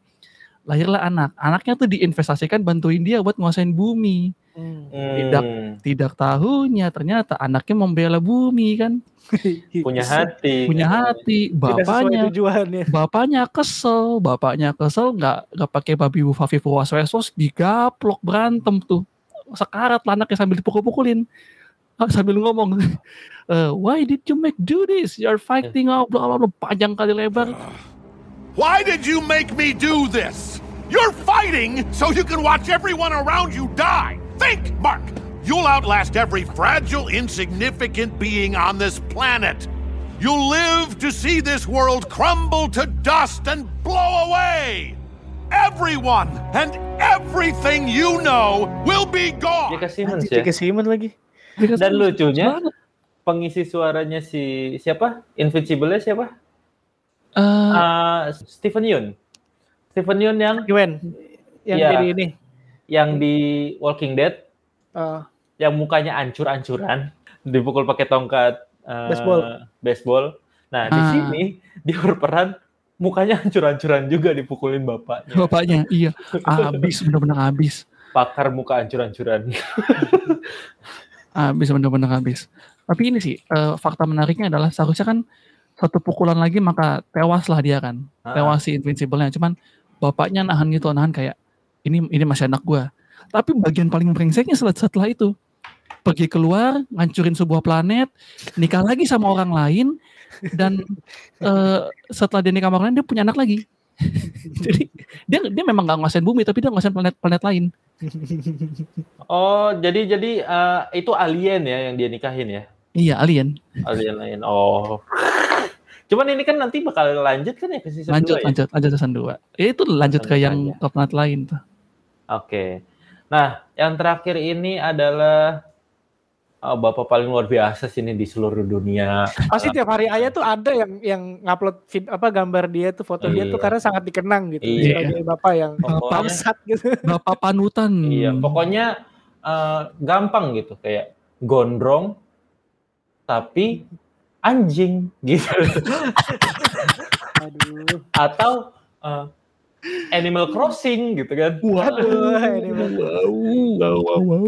lahirlah anak. Anaknya tuh diinvestasikan bantuin dia buat nguasain bumi. Hmm. Tidak. Tidak tahunya ternyata anaknya membela bumi kan, punya hati. punya hati, bapaknya tujuannya. bapaknya kesel, bapaknya kesel nggak nggak pakai babi bufafi was wesos digaplok berantem tuh sekarat lah anaknya sambil dipukul-pukulin sambil ngomong eh, why did you make do this you're fighting oh, bla bla bla panjang kali lebar Why did you make me do this? You're fighting so you can watch everyone around you die. Think, Mark. You'll outlast every fragile, insignificant being on this planet. You'll live to see this world crumble to dust and blow away. Everyone and everything you know will be gone. J.K. Simmons Anjir, ya. Dan lucunya Banget. pengisi suaranya si siapa? Invincible-nya siapa? Eh, Ah, Stephen Yeun. Stephen Yeun yang Gwen. Yang jadi ini. yang di Walking Dead eh, yang mukanya ancur-ancuran dipukul pakai tongkat eh, Baseball. baseball. Nah, di Ah. sini dia berperan mukanya hancur-hancuran juga dipukulin bapaknya. bapaknya iya abis bener-bener abis Pakar muka hancur-hancuran. abis bener-bener abis tapi ini sih eh, fakta menariknya adalah seharusnya kan satu pukulan lagi maka tewas lah dia kan. Ah. tewas si Invincible-nya. Cuman bapaknya nahan gitu nahan kayak ini ini masih anak gua. Tapi bagian paling brengseknya setelah, setelah itu pergi keluar ngancurin sebuah planet nikah lagi sama orang lain dan eh, setelah dia nikah sama orang lain dia punya anak lagi jadi dia dia memang nggak nguasain bumi tapi dia nguasain planet planet lain Oh, jadi jadi eh, itu alien ya yang dia nikahin ya? iya alien Alien lain. Oh. Cuman ini kan nanti bakal lanjut kan ya ke season lanjut 2 ya? lanjut lanjut season 2 ya itu lanjut ke Lanjut yang aja. ke planet lain tuh Oke. Nah, yang terakhir ini adalah oh, bapak paling luar biasa sini di seluruh dunia. Pasti tiap hari ayah tuh ada yang yang ngupload vid, apa gambar dia tuh foto dia tuh Iya. karena sangat dikenang gitu Iya. sebagai bapak yang bangsat gitu. bapak panutan iya, pokoknya eh, gampang gitu kayak gondrong tapi anjing gitu Aduh. atau eh, Animal Crossing gitu kan. Ini mah. wow wow wow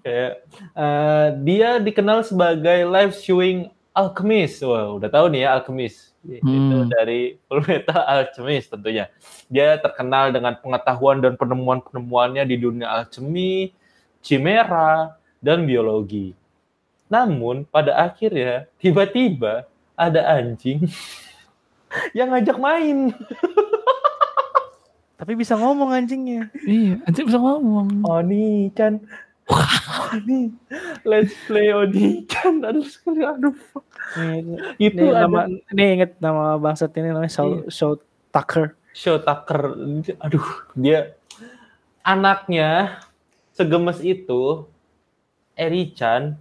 Kayak eh, dia dikenal sebagai live showing alchemist. Wah, udah tahu nih ya alchemist. Itu Hmm. dari Fullmetal Alchemist tentunya. Dia terkenal dengan pengetahuan dan penemuan-penemuannya di dunia alchemy, chimera, dan biologi. Namun pada akhirnya tiba-tiba ada anjing yang ngajak main. Tapi bisa ngomong anjingnya. iya anjir bisa ngomong Oni Chan. Oni. Let's play Oni Chan. Aduh sekali aduh. Nih, Itu nih, ada nama nih inget nama bangsat ini namanya Shaw, Iya. Shaw Tucker. Show Tucker. Aduh, dia anaknya segemes itu Eri Chan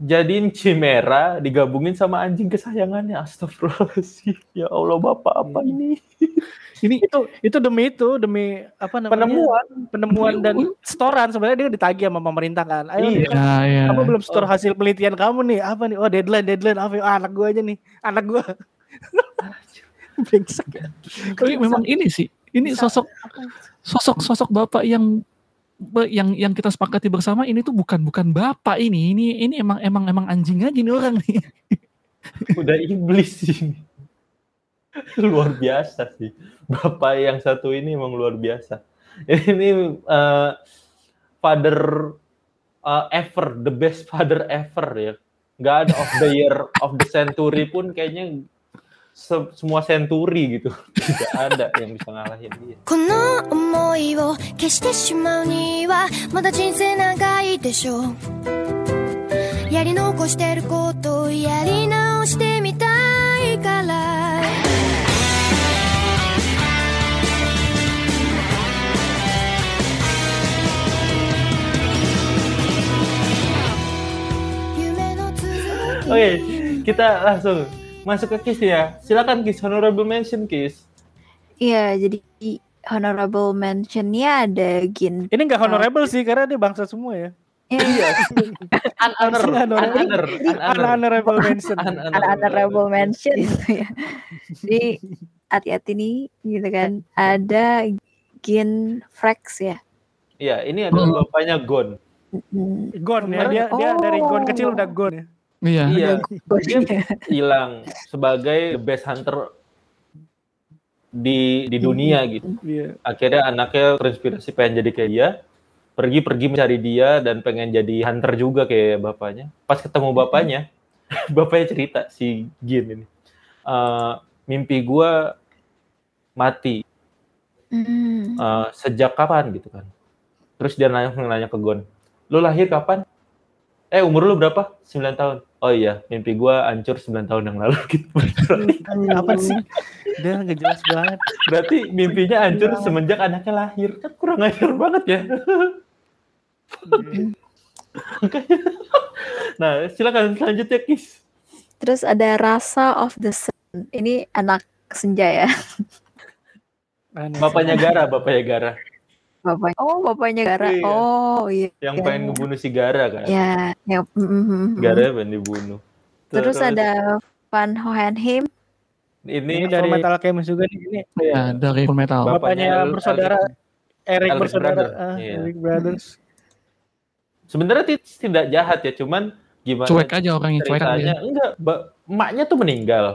dijadiin chimera digabungin sama anjing kesayangannya astagfirullahaladzim ya Allah bapak apa ini ini Itu itu demi itu demi apa namanya? penemuan penemuan dan setoran sebenarnya dia ditagih sama pemerintah kan. Ayo Iya. nih, ya ya kamu belum store hasil penelitian kamu nih. Apa nih? Oh deadline deadline apa? Ah, anak gua aja nih. Anak gua. Brengsek ya. tapi memang ini sih ini sosok sosok sosok bapak yang yang yang kita sepakati bersama ini tuh bukan bukan bapak ini. Ini ini emang emang emang anjing aja nih orang nih. Udah iblis sih luar biasa sih. Bapak yang satu ini emang luar biasa. Ini eh, father eh, ever the best father ever ya. Ada of the year of the century pun kayaknya se semua senturi gitu. Tidak ada yang bisa ngalahin dia. Oke, okay, kita langsung masuk ke Kiss ya. Silakan Kiss, honorable mention Kiss. Iya, jadi honorable mentionnya ada Gin. Ini nggak honorable sih karena dia bangsa semua ya. Iya, unhonor. Honorable mention. honorable mention gitu ya. Jadi hati-hati nih gitu kan. Ada Gin Frex ya. Iya, ini adalah bapaknya Gon. Hmm, Gon ya dia dia dari Gon Oh. kecil udah Gon ya. Iya. Iya, Dia hilang sebagai the best hunter di di dunia gitu. Iya. Akhirnya anaknya terinspirasi pengen jadi kayak dia, pergi-pergi mencari dia dan pengen jadi hunter juga kayak bapaknya. Pas ketemu bapaknya, bapaknya cerita si Gin ini. "Eh, mimpi gua mati Hmm. Eh, sejak kapan gitu kan. Terus dia nanya nanya ke Gon, lu lahir kapan? Eh umur lu berapa? 9 tahun. Oh iya, mimpi gua hancur 9 tahun yang lalu gitu. Apa sih? Dia nggak jelas banget. Berarti mimpinya hancur semenjak anaknya lahir. Kan kurang ajar banget ya. nah, silakan selanjutnya Kis. Terus ada Rasa of the Sun. Ini anak senja ya. Bapaknya Gara, bapaknya Gara. Bapaknya. Oh, bapaknya Gara. Iya. Oh, iya. Yang Ya. pengen ngebunuh si Gara kan. Ya, yang mm, mm. Gara pengen dibunuh. Terus ada Van Hohenheim. ini, Ini dari Metal Alchemist juga nih. Ini Iya, dari Full Metal. Bapaknya bapaknya Al- bersaudara Eric bersaudara Brother. ah, Iya. Eric Brothers. sebenarnya ti- tidak jahat ya, cuman gimana Cuek aja orangnya, cuek ceritanya? aja. Enggak, ba- emaknya tuh meninggal.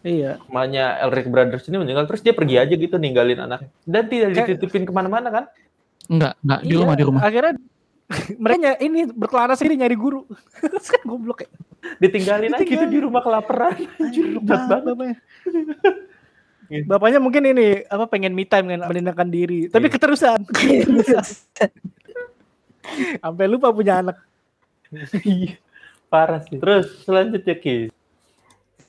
Iya. Emaknya Elric Brothers ini meninggal, terus dia pergi aja gitu ninggalin anaknya. Dan tidak Kayak- dititipin ke mana-mana kan? Enggak, enggak di Iya, rumah di rumah. Akhirnya mereka ini berkelana sini nyari guru. kan goblok ya. Ditinggalin aja gitu Ditinggalin. di rumah kelaparan. Anjir, banget. bapaknya. Bapaknya mungkin ini apa pengen me time kan menenangkan diri, tapi Iya. keterusan. Sampai lupa punya anak. Iya, Parah sih. Terus selanjutnya Ki.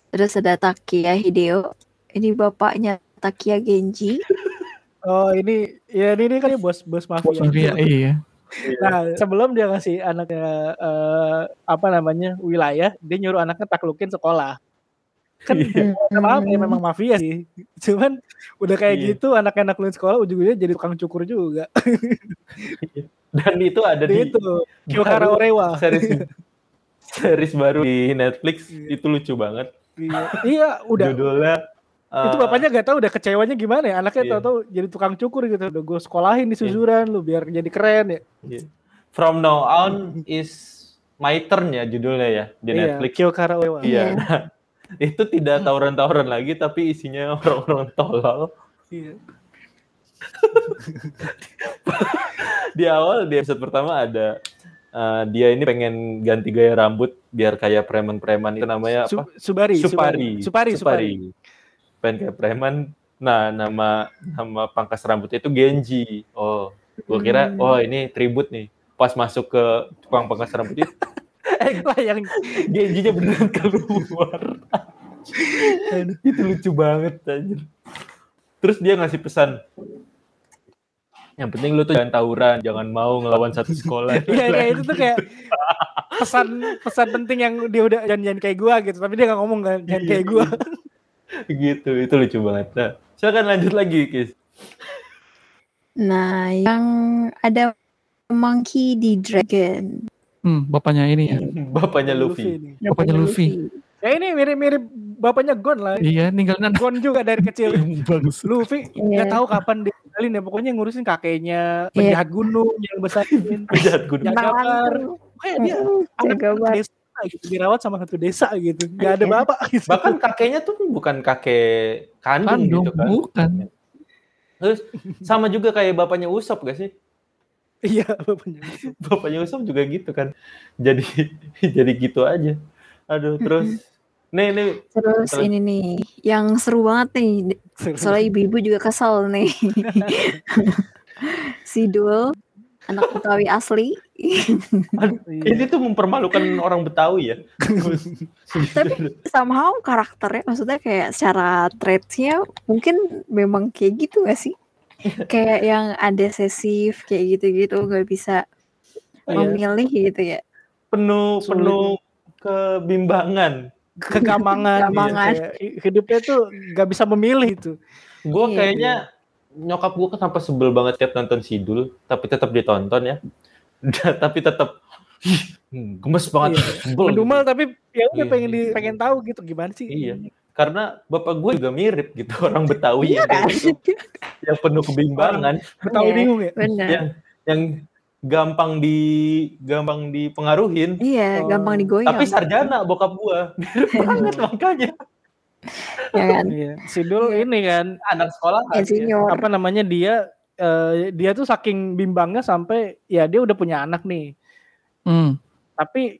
Terus ada Takia Hideo. Ini bapaknya Takia Genji. Oh ini ya ini, ini kan bos bos mafia. Mafia, iya. Nah sebelum dia ngasih anaknya eh, apa namanya wilayah, dia nyuruh anaknya taklukin sekolah. Kan Iya. maaf ya memang mafia sih. Cuman udah kayak Iya. gitu anaknya naklukin sekolah ujung-ujungnya jadi tukang cukur juga. Dan itu ada Jadi di itu Kyokara Orewa. series series baru di Netflix. Iya. Itu lucu banget. Iya, iya udah. Judulnya itu eh, bapaknya gak tahu udah kecewanya gimana ya. Anaknya Iya. tahu-tahu jadi tukang cukur gitu. Udah gue sekolahin di suzuran lu biar jadi keren ya. Iya. From now on is my turn ya judulnya ya di Iya, Netflix. Kyokara Orewa. Iya. Nah, itu tidak tawuran-tawuran lagi tapi isinya orang-orang tolol. Iya. Di awal di episode pertama ada eh, dia ini pengen ganti gaya rambut biar kayak preman-preman itu namanya apa? Su- Subari, Supari. Supari, Supari. Pengen kayak preman. Nah, nama nama pangkas rambutnya itu Genji. Oh, gua kira Hmm. oh ini tribut nih. Pas masuk ke tukang pangkas rambut itu Eh lah yang Genjinya beneran keluar. itu lucu banget anjir. Terus dia ngasih pesan. Yang penting lu tuh jangan tawuran, jangan mau ngelawan satu sekolah. Iya, iya itu tuh kayak pesan pesan penting yang dia udah jangan jangan kayak gua gitu, tapi dia nggak ngomong kan jangan kayak gua. gitu, itu lucu banget. Nah, silakan lanjut lagi, Kis. Nah, yang ada Monkey di Dragon. Hmm, bapaknya ini ya. Bapaknya Luffy. nih. Bapaknya Luffy. Ya ini mirip-mirip bapaknya Gon lah. Iya, ninggalin anak. Gon juga dari kecil. Bagus. Luffy nggak tahu kapan ditinggalin ya pokoknya ngurusin kakeknya Iya. penjahat gunung yang besarin Penjahat gunung. jaga bar kayak dia anak desa gitu dirawat sama satu desa gitu nggak ada Iya. bapak gitu Bahkan kakeknya tuh bukan kakek kandung, Kandung, gitu kan. bukan. Terus sama juga kayak bapaknya Usop gak sih? iya bapaknya Bapaknya Usop juga gitu kan. Jadi jadi gitu aja. Aduh, terus nih nih Terus Terus. ini nih, yang seru banget nih. Soalnya ibu-ibu juga kesel nih. si Dul anak Betawi asli. Aduh, Ini tuh mempermalukan orang Betawi ya. Tapi somehow karakternya maksudnya kayak secara traitsnya mungkin memang kayak gitu gak sih? kayak yang undecisive kayak gitu-gitu nggak bisa Iya. memilih gitu ya. penuh Sulit. penuh kebimbangan. Kegamangan, Kegamangan. Kayak hidupnya tuh gak bisa memilih itu. Gue Iya, kayaknya nyokap gue kan sampai sebel banget tiap nonton Sidul, tapi tetap ditonton ya. tapi tetap "Ih, gemes banget, sebel. Mendumel gitu. tapi ya udah Iya. pengen di, pengen tahu gitu gimana sih? Iya. Karena bapak gue juga mirip gitu orang Betawi Iya yang, kayak kan? gitu, yang penuh kebimbangan, Betawi Iya. bingung ya. Yang yang gampang di gampang dipengaruhin. Iya, Oh. gampang digoyang. Tapi sarjana bokap gue mirip banget makanya ya kan? Iya. Sidul ini kan anak sekolah Insinyur. apa namanya dia eh, dia tuh saking bimbangnya sampai ya dia udah punya anak nih. Hmm. Tapi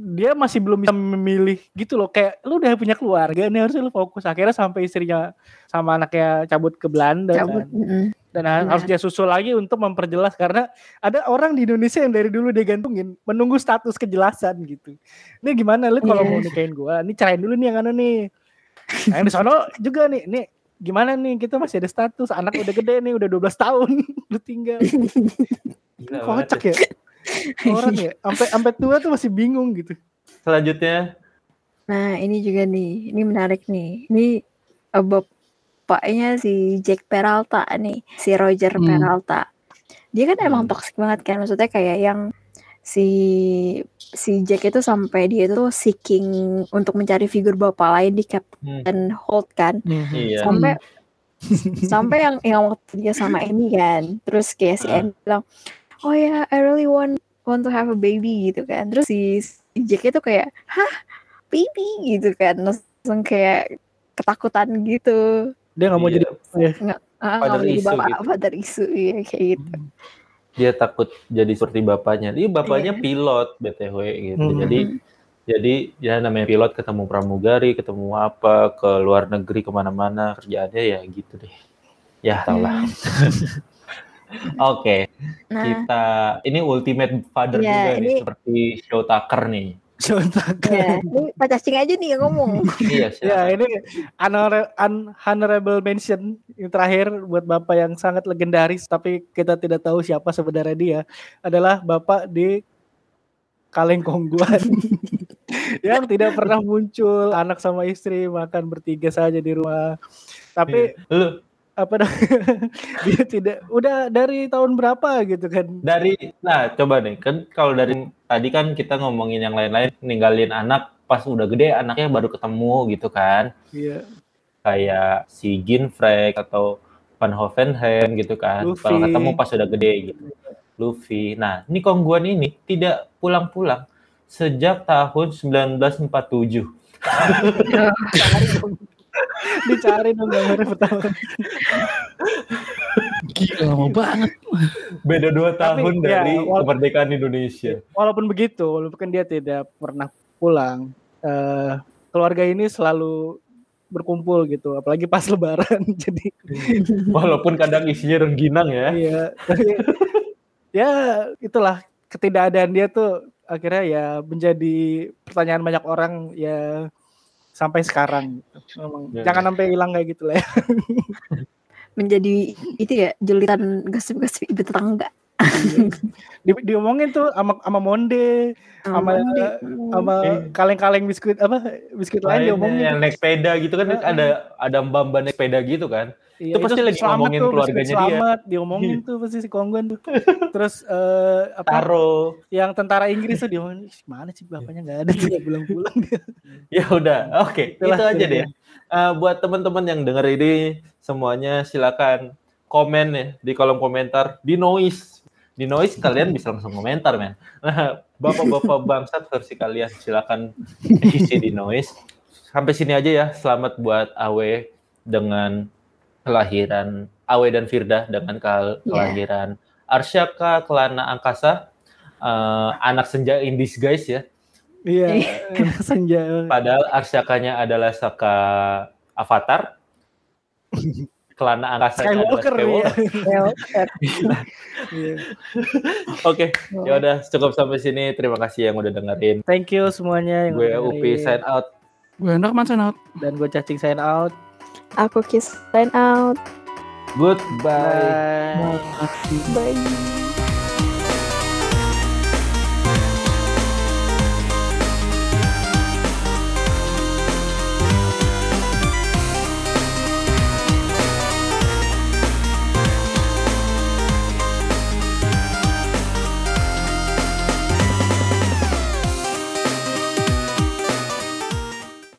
dia masih belum bisa memilih gitu loh kayak lu udah punya keluarga nih harusnya lu fokus akhirnya sampai istrinya sama anaknya cabut ke Belanda Cabut. kan. mm-mm. dan ha- Benar. harus dia susul lagi untuk memperjelas karena ada orang di Indonesia yang dari dulu digantungin menunggu status kejelasan gitu. Ini gimana lu kalau Iya. mau nikahin gua? Ini cerain dulu nih yang anu nih. Nah, yang di sono juga nih, nih gimana nih kita masih ada status anak udah gede nih udah 12 tahun lu tinggal Gila banget kocak ya orang ya sampai sampai tua tuh masih bingung gitu Selanjutnya Nah, ini juga nih, ini menarik nih. Ini eh, bapaknya si Jack Peralta nih, si Roger Hmm. Peralta. Dia kan emang Hmm. toxic banget kan, maksudnya kayak yang si si Jack itu sampai dia tuh seeking untuk mencari figur bapak lain di Captain Holt kan, iya. sampai sampai yang yang waktu dia sama Amy kan, terus kayak si Ah. Amy bilang, oh ya, I really want want to have a baby gitu kan, terus si, si Jack itu kayak, hah, baby gitu kan, langsung kayak ketakutan gitu, dia nggak mau Iya. jadi ah nggak Father mau jadi bapak gitu. father isu ya kayak gitu. Dia takut jadi seperti bapaknya. Dia bapaknya Iya. pilot BTW gitu. Hmm. Jadi jadi ya namanya pilot ketemu pramugari, ketemu apa ke luar negeri ke mana-mana kerjaannya ya gitu deh. Ya tau lah. Oke, Nah, kita ini ultimate father Iya, juga nih ini- seperti Show Tucker nih. ya, ini Pak Cacing aja nih yang ngomong. Iya, ya ini honor- un- honorable mention yang terakhir buat bapak yang sangat legendaris tapi kita tidak tahu siapa sebenarnya dia adalah bapak di kaleng kongguan yang tidak pernah muncul anak sama istri makan bertiga saja di rumah. Tapi Lu apa dia tidak udah dari tahun berapa gitu kan? Dari nah coba nih kan kalau dari tadi kan kita ngomongin yang lain-lain ninggalin anak pas udah gede anaknya baru ketemu gitu kan. Iya. Kayak si Ginfrey atau Van Hovenheim gitu kan. Luffy. kalau ketemu pas udah gede gitu. Luffy. Nah ini Kongguan ini tidak pulang-pulang sejak tahun 1947 dicari dong gambarnya pertama Gila lama banget. beda dua Tapi, tahun ya, dari wal- kemerdekaan Indonesia walaupun begitu, walaupun dia tidak pernah pulang, eh, keluarga ini selalu berkumpul gitu, apalagi pas Lebaran. Jadi walaupun kadang isinya rengginang ya iya, tapi ya itulah ketidakadaan dia tuh akhirnya ya menjadi pertanyaan banyak orang ya sampai sekarang. gitu. Memang Ya. jangan sampai hilang kayak gitu lah ya. Menjadi itu ya julitan gosip-gosip ibu tetangga. Di, diomongin tuh sama sama Monde, Sama- sama Eh. kaleng-kaleng biskuit apa biskuit lain diomongin. yang naik sepeda gitu kan Heeh. ada ada mbak-mbak naik sepeda gitu kan Iya, Itu pasti lagi selamat ngomongin tuh, keluarganya dia. Selamat, diomongin tuh pasti si Kongguan tuh. Terus eh, apa Taro yang tentara Inggris tuh diomongin, "Ih, mana sih bapaknya nggak ada tidak pulang-pulang dia. Ya udah, oke, Itulah itu aja deh. Eh, buat teman-teman yang denger ini semuanya silakan komen ya di kolom komentar di noise. Di noise kalian bisa langsung komentar, men. Nah, bapak-bapak bangsat versi kalian silakan isi di noise. Sampai sini aja ya. Selamat buat Awe dengan kelahiran Awe dan Firda dengan Iya. kelahiran Arsyaka Kelana Angkasa eh, anak senja in disguise ya. Iya, senja. Padahal Arsyakanya adalah Saka Avatar. kelana angkasa Skywalker ya. Skywalker. Iya. Oke, ya udah cukup sampai sini. Terima kasih yang udah dengerin. Thank you semuanya yang Gue udah Upi dengerin. sign out. Gue Enderman sign out. dan gue cacing sign out. Aku kiss sign out. Goodbye. Bye. Bye.